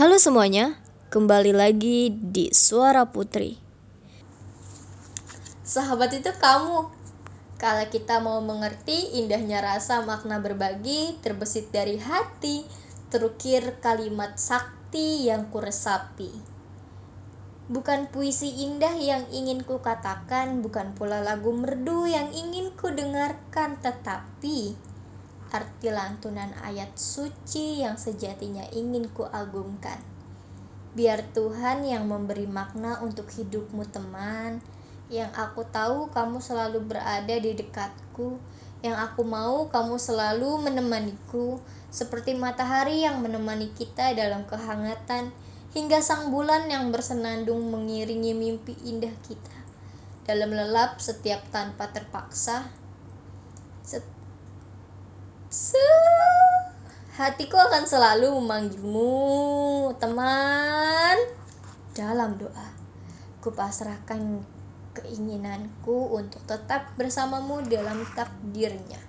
Halo semuanya, kembali lagi di Suara Putri. Sahabat itu kamu. Kalau kita mau mengerti indahnya rasa makna berbagi terbesit dari hati, terukir kalimat sakti yang kuresapi. Bukan puisi indah yang ingin ku katakan, bukan pula lagu merdu yang ingin ku dengarkan, tetapi arti lantunan ayat suci yang sejatinya ingin ku agungkan. Biar Tuhan yang memberi makna untuk hidupmu teman, yang aku tahu kamu selalu berada di dekatku, yang aku mau kamu selalu menemaniku, seperti matahari yang menemani kita dalam kehangatan, hingga sang bulan yang bersenandung mengiringi mimpi indah kita. Dalam lelap setiap tanpa terpaksa, set, set, hatiku akan selalu memanggilmu, teman. Dalam doa, kupasrahkan keinginanku untuk tetap bersamamu dalam takdirnya.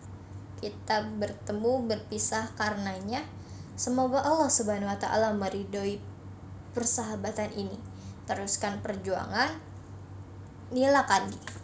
Kita bertemu berpisah karenanya. Semoga Allah Subhanahu wa taala meridhoi persahabatan ini. Teruskan perjuangan. Nila Kandi.